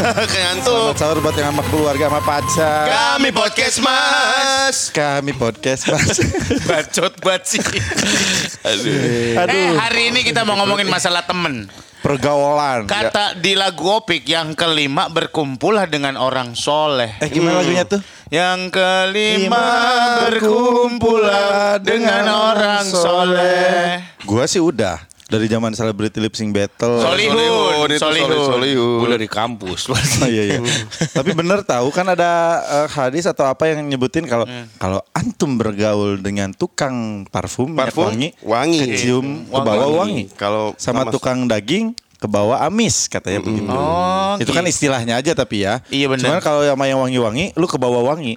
Ngantuk. Selamat sahur buat yang sama keluarga sama pacar. Kami podcast mas. Kami podcast mas. Bacot banget sih. Aduh. Eh hari ini kita mau ngomongin masalah temen. Pergaulan. Kata di lagu Opik yang kelima berkumpullah dengan orang soleh. Eh gimana lagunya tuh? Yang kelima berkumpullah dengan orang soleh. Gua sih udah dari zaman celebrity lip sync battle. Solihun, itu Solihun. Solih- Solihun. Gue dari kampus. Oh, iya iya. Tapi bener tahu kan ada eh, hadis atau apa yang nyebutin kalau kalau antum bergaul dengan tukang parfum, Parfum, wangi, wangi. kecium ke bawah wangi. Kalau Sama sama- tukang daging ke bawah amis katanya begitu. Oh, Itu kan istilahnya aja tapi ya. Iya, bener. Cuman kalau sama yang wangi-wangi lu ke bawah wangi.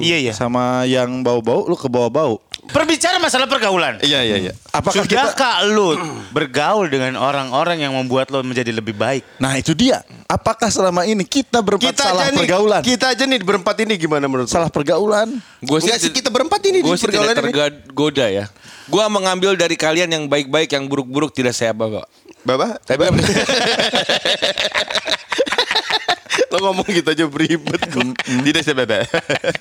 Iya iya. Sama yang bau-bau lu ke bawah bau. Berbicara masalah pergaulan. Iya iya iya. Apakah kita Sudahkah lu bergaul dengan orang-orang yang membuat lo menjadi lebih baik? Nah, itu dia. Apakah selama ini kita berempat Kita salah aja nih, pergaulan? kita aja nih berempat ini gimana menurut Salah pergaulan. Gue Enggak sih kita berempat ini di Gue sih pergaulan tidak ini. tergoda ya. Gue mengambil dari kalian yang baik-baik, yang buruk-buruk tidak saya bawa. Bapak, Tapi lo ngomong gitu aja beribet kok. Tidak sih Bapak.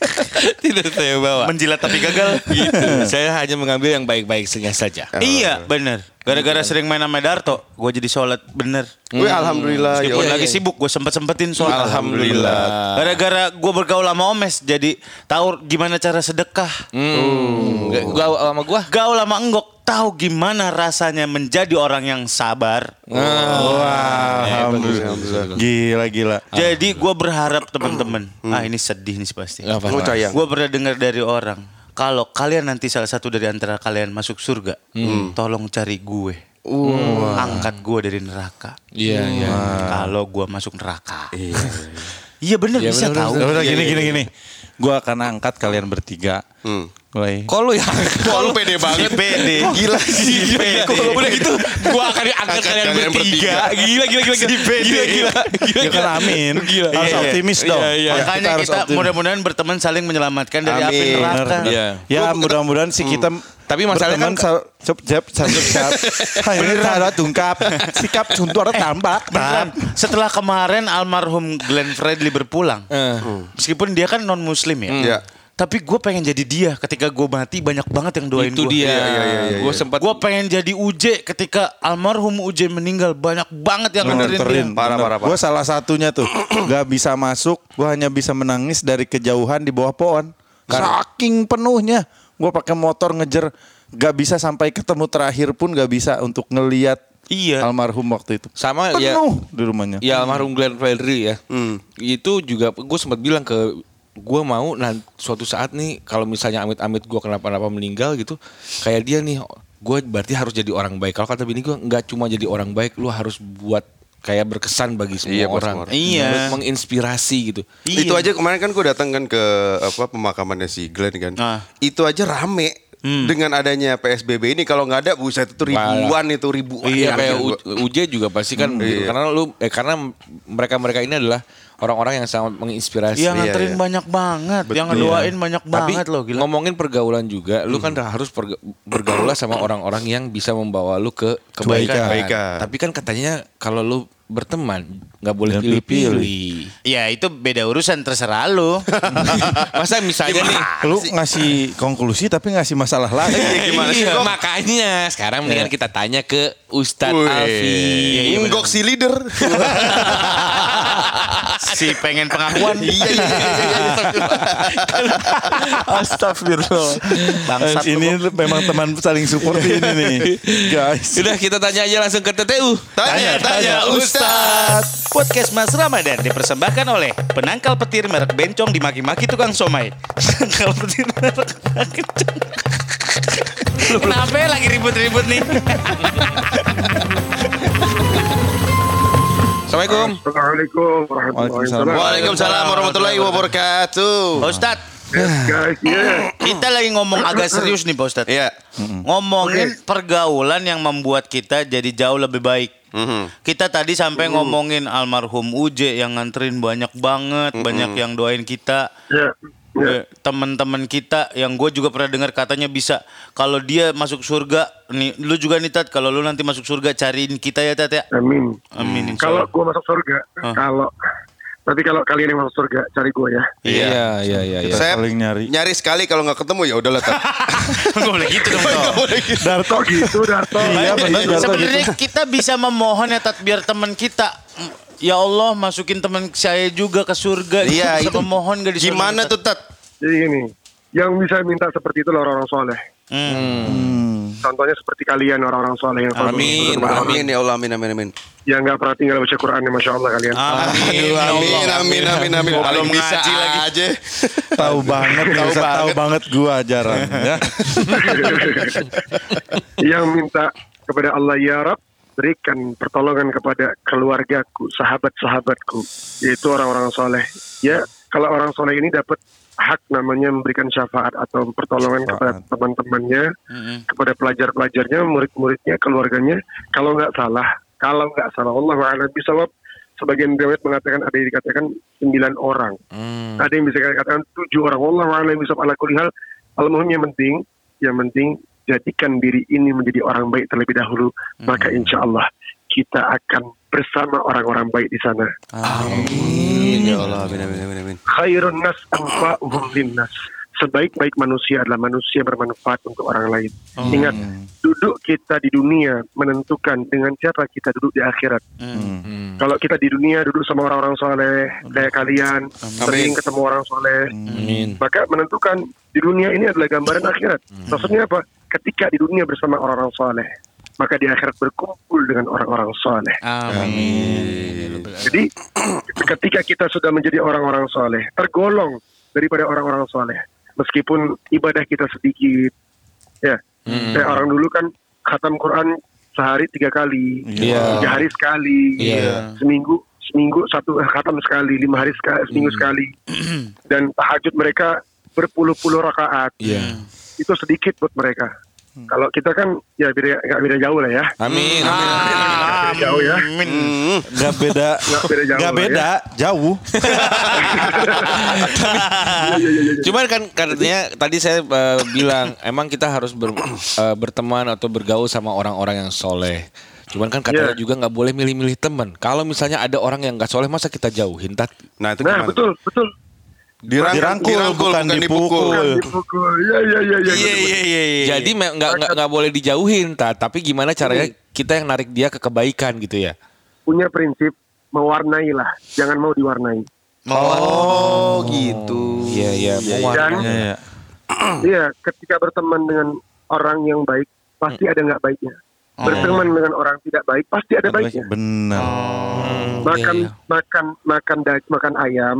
tidak saya bawa. Menjilat tapi gagal. gitu. saya hanya mengambil yang baik-baik saja. iya bener. Gara-gara sering main sama Darto, gue jadi sholat bener. Wih alhamdulillah. ya Meskipun Allah. lagi sibuk, gue sempet-sempetin sholat. Alhamdulillah. Gara-gara gue bergaul sama Omes, jadi tahu gimana cara sedekah. Hmm. Gue sama gue. Gaul sama Enggok, tahu gimana rasanya menjadi orang yang sabar. Wah, alhamdulillah. Gila gila. Jadi gue berharap teman-teman, ah ini sedih nih pasti. Gue pernah dengar dari orang, kalau kalian nanti salah satu dari antara kalian masuk surga, tolong cari gue. Angkat gue dari neraka. Iya, iya. Kalau gue masuk neraka. Iya bener Iya, bisa bener, tahu. Ya udah Iya, gini iya, gini gini. Gua akan angkat kalian bertiga. Mulai. Kok lu ya? Kok lu pede banget? pede. Gila sih. Gila, Udah gitu, gua akan angkat kalian bertiga. bertiga. Gila, gila, gila. Gila, gila, gila. Gila, Ya kan amin. Gila. Harus Iya, iya. optimis Iya, dong. iya. Ya, Makanya kita mudah-mudahan berteman saling menyelamatkan dari api neraka. Iya. Ya mudah-mudahan sih kita Tapi masalahnya kan- cep cep cep cep. Ini ada tungkap sikap juntu ada tambah. Beneran. Setelah kemarin almarhum Glenn Fredly berpulang, Eh. meskipun dia kan non Muslim ya, Iya. tapi gue pengen jadi dia. Ketika gue mati banyak banget yang doain Itu gue. dia. Iya, iya, iya, iya. Gue sempat Gue pengen jadi Uje ketika almarhum Uje meninggal banyak banget yang nganterin dia. Parah, parah, parah. Gue salah satunya tuh Gak bisa masuk Gue hanya bisa menangis dari kejauhan di bawah pohon Saking penuhnya. Gue pakai motor ngejer Gak bisa sampai ketemu terakhir pun Gak bisa untuk ngeliat Iya. Almarhum waktu itu. Sama ya Penuh di rumahnya. Ya almarhum Glenn Fredly ya. Itu juga gue sempat bilang ke gue mau nah suatu saat nih kalau misalnya amit-amit gue kenapa-napa meninggal gitu kayak dia nih gue berarti harus jadi orang baik. Kalau kata bini gue nggak cuma jadi orang baik lu harus buat kayak berkesan bagi semua Iya, orang semua orang. Iya. Menginspirasi gitu Iya. Itu aja kemarin kan gue datang kan ke apa pemakamannya si Glenn kan. Ah. Itu aja rame. Dengan adanya PSBB ini kalau nggak ada buset itu ribuan itu ribuan. Iya kayak UJ juga pasti kan begitu. Iya. karena lu eh karena mereka-mereka ini adalah orang-orang yang sangat menginspirasi. Yang Iya, nganterin iya. banyak banget, yang Betul. ngedoain banyak Tapi banget loh gila. ngomongin pergaulan juga, lu kan harus perga- bergaul sama orang-orang yang bisa membawa lu ke kebaikan. Kebaikan. Tapi kan katanya kalau lu berteman nggak boleh pilih-pilih. Ya itu beda urusan terserah lu. Masa misalnya nih Lu ngasih konklusi tapi ngasih masalah lagi gimana sih, Iya, Kok? makanya sekarang mendingan kita tanya ke Ustadz. Alfi. Enggok si leader. si pengen pengakuan. iya iya iya. iya. Astagfirullah Bangsat Ini memang teman saling support ini nih Guys Sudah kita tanya aja langsung ke TTU. Tanya tanya Ustaz. Podcast Mas Ramadan dipersembahkan oleh penangkal petir merek bencong dimaki-maki tukang somai. Penangkal petir merek bencong. Kenapa ya lagi ribut-ribut nih? Assalamualaikum. Assalamualaikum warahmatullahi Waalaikumsalam. wabarakatuh. Waalaikumsalam warahmatullahi wabarakatuh. Pak Yes, guys, yeah. kita lagi ngomong agak serius nih Pak Ustadz. Iya. Ngomongin pergaulan yang membuat kita jadi jauh lebih baik. Kita tadi sampai ngomongin almarhum Uje yang nganterin banyak banget, banyak yang doain kita. Ya, ya. Eh, teman-teman kita yang gue juga pernah dengar katanya bisa kalau dia masuk surga nih lu juga nih Tat kalau lu nanti masuk surga cariin kita ya Tat ya Amin. amin Kalau gua masuk surga, Ah. kalau Tapi kalau kalian yang masuk surga, cari gue ya. Iya, iya, iya, iya. Saya saling nyari. nyari sekali kalau nggak ketemu ya udahlah. Tat. Nggak boleh gitu dong. Toh. Darto Oh gitu Darto. Iya benar Darto gitu. Sebenarnya kita bisa memohon ya Tat biar teman kita Ya Allah masukin teman saya juga ke surga. Iya, bisa itu memohon gak Gimana tuh Tat? Jadi gini, yang bisa minta seperti itu orang-orang soleh. Hmm. Contohnya seperti kalian orang-orang soleh yang selalu Amin, berdoa. Amin ya Allah, amin amin amin. Yang nggak pernah tinggal baca Quran ya Masya Allah kalian. Amin, Aduh, ya amin, Allah. amin, amin, amin. Belum bisa lagi. aja. tahu banget, Tahu tahu tahu banget. banget gua jarang ya. yang minta kepada Allah ya Rab berikan pertolongan kepada keluargaku, sahabat-sahabatku, yaitu orang-orang soleh. Ya, kalau orang soleh ini dapat hak namanya memberikan syafaat atau pertolongan kepada teman-temannya, Mm-mm. kepada pelajar-pelajarnya, murid-muridnya, keluarganya. Kalau nggak salah, kalau nggak salah, Allah a'lam bisawab. Sebagian riwayat mengatakan ada yang dikatakan sembilan orang, ada yang bisa dikatakan tujuh orang. Allah a'lam bisawab ala kulli hal. Al-muhim yang penting, yang penting jadikan diri ini menjadi orang baik terlebih dahulu, maka insya Allah kita akan bersama orang-orang baik di sana. Amin ya Allah, amin amin amin. amin. Khairun nas anfa'uhum linnas. Sebaik-baik manusia adalah manusia bermanfaat untuk orang lain. Ingat, duduk kita di dunia menentukan dengan siapa kita duduk di akhirat. Kalau kita di dunia duduk sama orang-orang soleh, kayak kalian, sering ketemu orang soleh, Amin. maka menentukan di dunia ini adalah gambaran akhirat. Maksudnya apa? Ketika di dunia bersama orang-orang soleh, maka di akhirat berkumpul dengan orang-orang soleh. Amin. Jadi ketika kita sudah menjadi orang-orang soleh, tergolong daripada orang-orang soleh, meskipun ibadah kita sedikit, ya, kayak orang dulu kan khatam Quran sehari tiga kali, Iya. tiga hari sekali, Iya. seminggu seminggu satu eh, khatam sekali, lima hari sekali, seminggu sekali, dan tahajud mereka berpuluh-puluh rakaat, Iya. Itu sedikit buat mereka. Kalau kita kan ya beda nggak beda jauh lah ya. Amin. Nggak beda jauh ya. Amin. Gak beda, Nggak beda jauh gak lah ya. beda, jauh. Cuman kan katanya tadi saya eh, bilang emang kita harus ber- eh, berteman atau bergaul sama orang-orang yang soleh. Cuman kan katanya Iya. juga nggak boleh milih-milih teman. Kalau misalnya ada orang yang nggak soleh masa kita jauhin tat? Nah itu Nah gimana? betul betul. Dirangkul, bukan dipukul. Bukan dipukul. Iya iya iya iya. Iya iya iya. iya. Jadi nggak nggak nggak boleh dijauhin tat. Tapi gimana caranya kita yang narik dia ke kebaikan gitu ya? Punya prinsip mewarnai lah, jangan mau diwarnai. Oh gitu. Iya iya. Dan Iya, iya. iya, ketika berteman dengan orang yang baik, pasti ada nggak baiknya. Berteman dengan orang tidak baik, pasti ada baiknya. Benar. Makan iya, iya. makan makan da- makan ayam,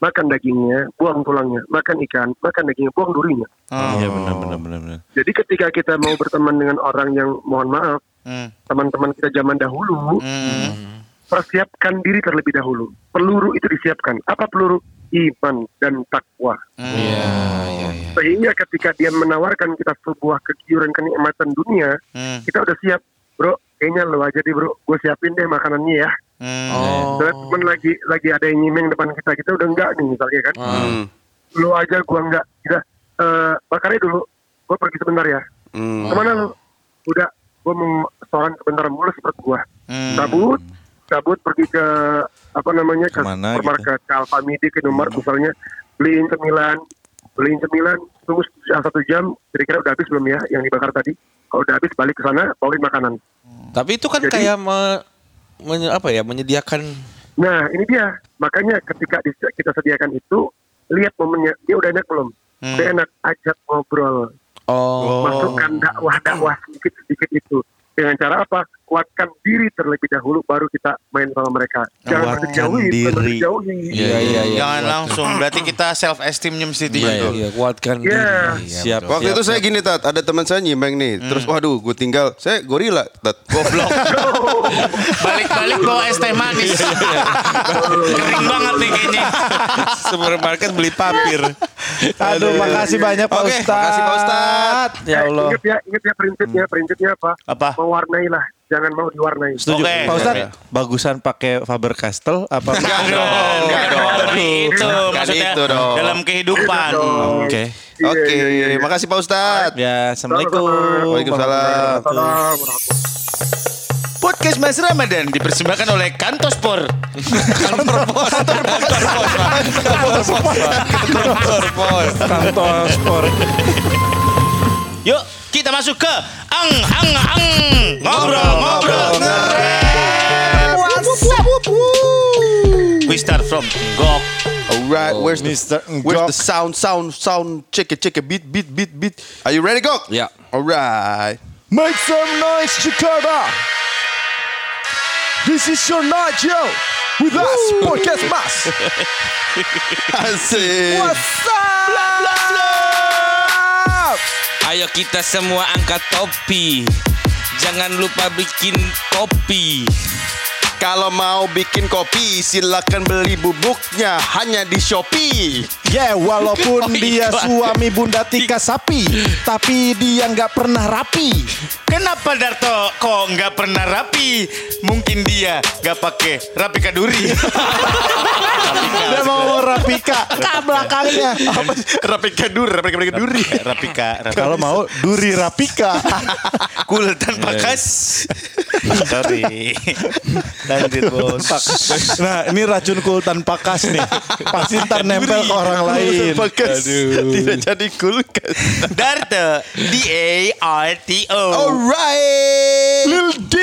makan dagingnya, buang tulangnya. Makan ikan, makan dagingnya, buang durinya. Iya benar benar benar benar. Jadi ketika kita mau berteman dengan orang yang mohon maaf, Hmm. teman-teman kita zaman dahulu, Hmm. persiapkan diri terlebih dahulu. Peluru itu disiapkan. Apa peluru? Iman dan takwa. Iya iya iya. Sehingga ketika dia menawarkan kita sebuah kegiuran kenikmatan dunia, Hmm. kita udah siap, bro. Kayaknya lo aja deh bro, gue siapin deh makanannya ya. Hmm. Oh. Dan temen lagi lagi ada yang nyimeng depan kita, kita udah enggak nih misalnya kan. Hmm. Lo aja gue enggak. Kita eh bakarnya dulu, gue pergi sebentar ya. Hmm. Ke mana lo? Udah, gue mau restoran sebentar mulus perut gue. Hmm. Cabut, cabut pergi ke apa namanya ke Ke mana supermarket, ke Alfamidi, ke Indomaret misalnya, beliin cemilan, beliin cemilan, tunggu satu jam, kira-kira udah habis belum ya yang dibakar tadi? Kalau udah habis balik ke sana, bawain makanan. Tapi itu kan Jadi- kayak me- menye- apa ya menyediakan Nah ini dia, makanya ketika kita sediakan itu, lihat momennya, dia udah enak belum? Hmm. Udah enak, ajak ngobrol, oh masukkan dakwah-dakwah sedikit-sedikit itu. Dengan cara apa? Kuatkan diri terlebih dahulu, baru kita main sama mereka. Jangan Kuatkan dijauhi, bukan diri. dijauhi. Iya iya iya. Jangan langsung. Berarti kita self esteemnya mesti Iya, tinggi. iya, iya, kuatkan Iya. diri. Iya, Siap. Waktu itu saya gini tat, ada teman saya nyimeng nih, terus waduh, gue tinggal, saya gorila tat. Goblok. Balik-balik bawa es teh manis. Kering banget nih kayaknya. Supermarket beli papir. Aduh, makasih banyak Pak Oke, Ustadz. makasih, Pak Ustadz. Ya Eh, Allah. Ingat ya, ingat ya prinsipnya, prinsipnya apa? Apa? Mewarnai lah, jangan mau diwarnai. Setuju. Oke. Pak Ustadz, bagusan pakai Faber Castell apa? Enggak dong, enggak dong. Itu maksudnya itu dong. dalam kehidupan. Oke. Oke, iya, iya, iya. makasih Pak Ustadz. Ya, Assalamualaikum. Waalaikumsalam. Podcast Mas Ramadan dipersembahkan oleh Kantospor. Kantor Pos. Kantor Pos. Kantor sport. Kantor sport. Yuk, kita masuk ke ang ang ang ngobrol ngobrol. We start from Gok. Alright, oh, where's the Mr. where's the sound sound sound check it check it beat beat beat beat. Are you ready, Gok? Yeah. Alright. Make some noise, Jakarta. This is your night, yo. With us, Podcast Mas. Asik. What's up? Ayo kita semua angkat topi. Jangan lupa bikin kopi. Kalau mau bikin kopi, silakan beli bubuknya hanya di Shopee. Ya, walaupun Oh, dia suami Bunda Tika Sapi, tapi dia nggak pernah rapi. Kenapa Darto kok nggak pernah rapi? Mungkin dia nggak pakai rapi kaduri. Dia mau rapika ke belakangnya. Apa? Rapika Duri, Rapika Rapika Duri. Rapika, rapika. Kalau mau duri rapika. Cool tanpa kas. Sorry. Lanjut bos. Nah, ini racun kul tanpa kas nih. Pasti ntar nempel ke orang lain. Tidak jadi kulkas. Darto. D A R T O. Alright. Lil D.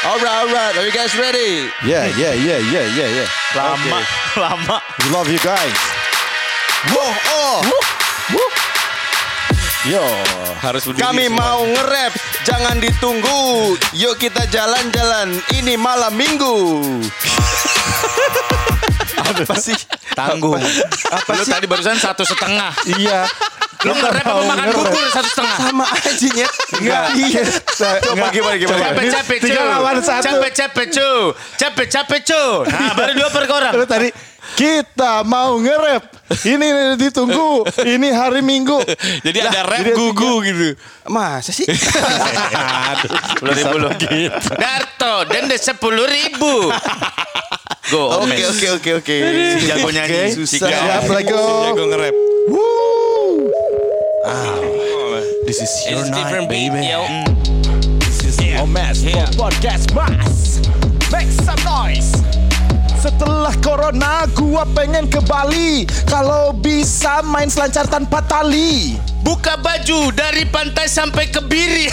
Alright, alright. Are you guys ready? Yeah, yeah, yeah, yeah, yeah, yeah. Lama, lama. We love you guys. Whoa, oh. Yo. Harus berdiri Kami semua. mau nge-rap, jangan ditunggu. Yuk kita jalan-jalan, ini malam minggu. Apa sih? Tanggung. Apa Lu tadi barusan satu setengah. Iya. Lu nge-rap apa makan bubur satu setengah? Sama aja nyet. Enggak. Iya. Coba gimana gimana? Capek capek cu. Tiga lawan satu. Capek capek cu. Capek capek cu. Nah baru dua per orang. Lu tadi kita mau nge-rap. Ini ditunggu. Ini hari Minggu. Jadi ada rap gugu gitu. Masa sih? Sepuluh ribu loh. Darto denda sepuluh ribu. Go. Oke oke oke oke. Si jago nyanyi. Oke, Si siap, jago. go. Jago nge-rap. Woo. This is your It's night, baby. yo. This is Omes for Podcast Mas. Make some noise. Setelah corona gua pengen ke Bali Kalau bisa main selancar tanpa tali Buka baju dari pantai sampai ke Biri.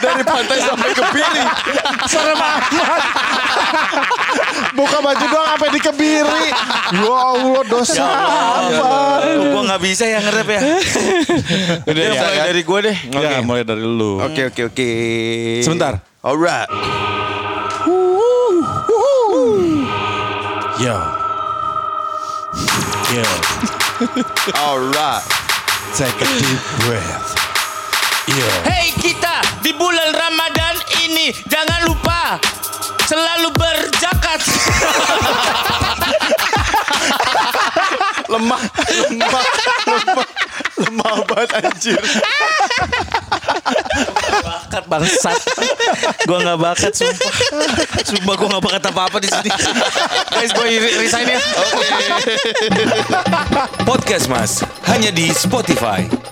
Dari pantai sampai ke Biri. Serem amat Buka baju doang sampai di kebiri Ya Allah dosa apa Kok gua nggak bisa ya nge-rap ya? Udah ya, mulai kan? dari gua deh. Ya mulai dari lu Oke oke oke. Sebentar. Alright. Yo Yo Alright. Take a deep breath Yo Hei kita di bulan Ramadan ini jangan lupa selalu berzakat. Lemah, lemah, lemah, lemah banget anjir. Bakat bangsat. gua nggak bakat sumpah. Sumpah gua nggak bakat apa-apa di sini. Guys, gua resign ya. Podcast Mas hanya di Spotify.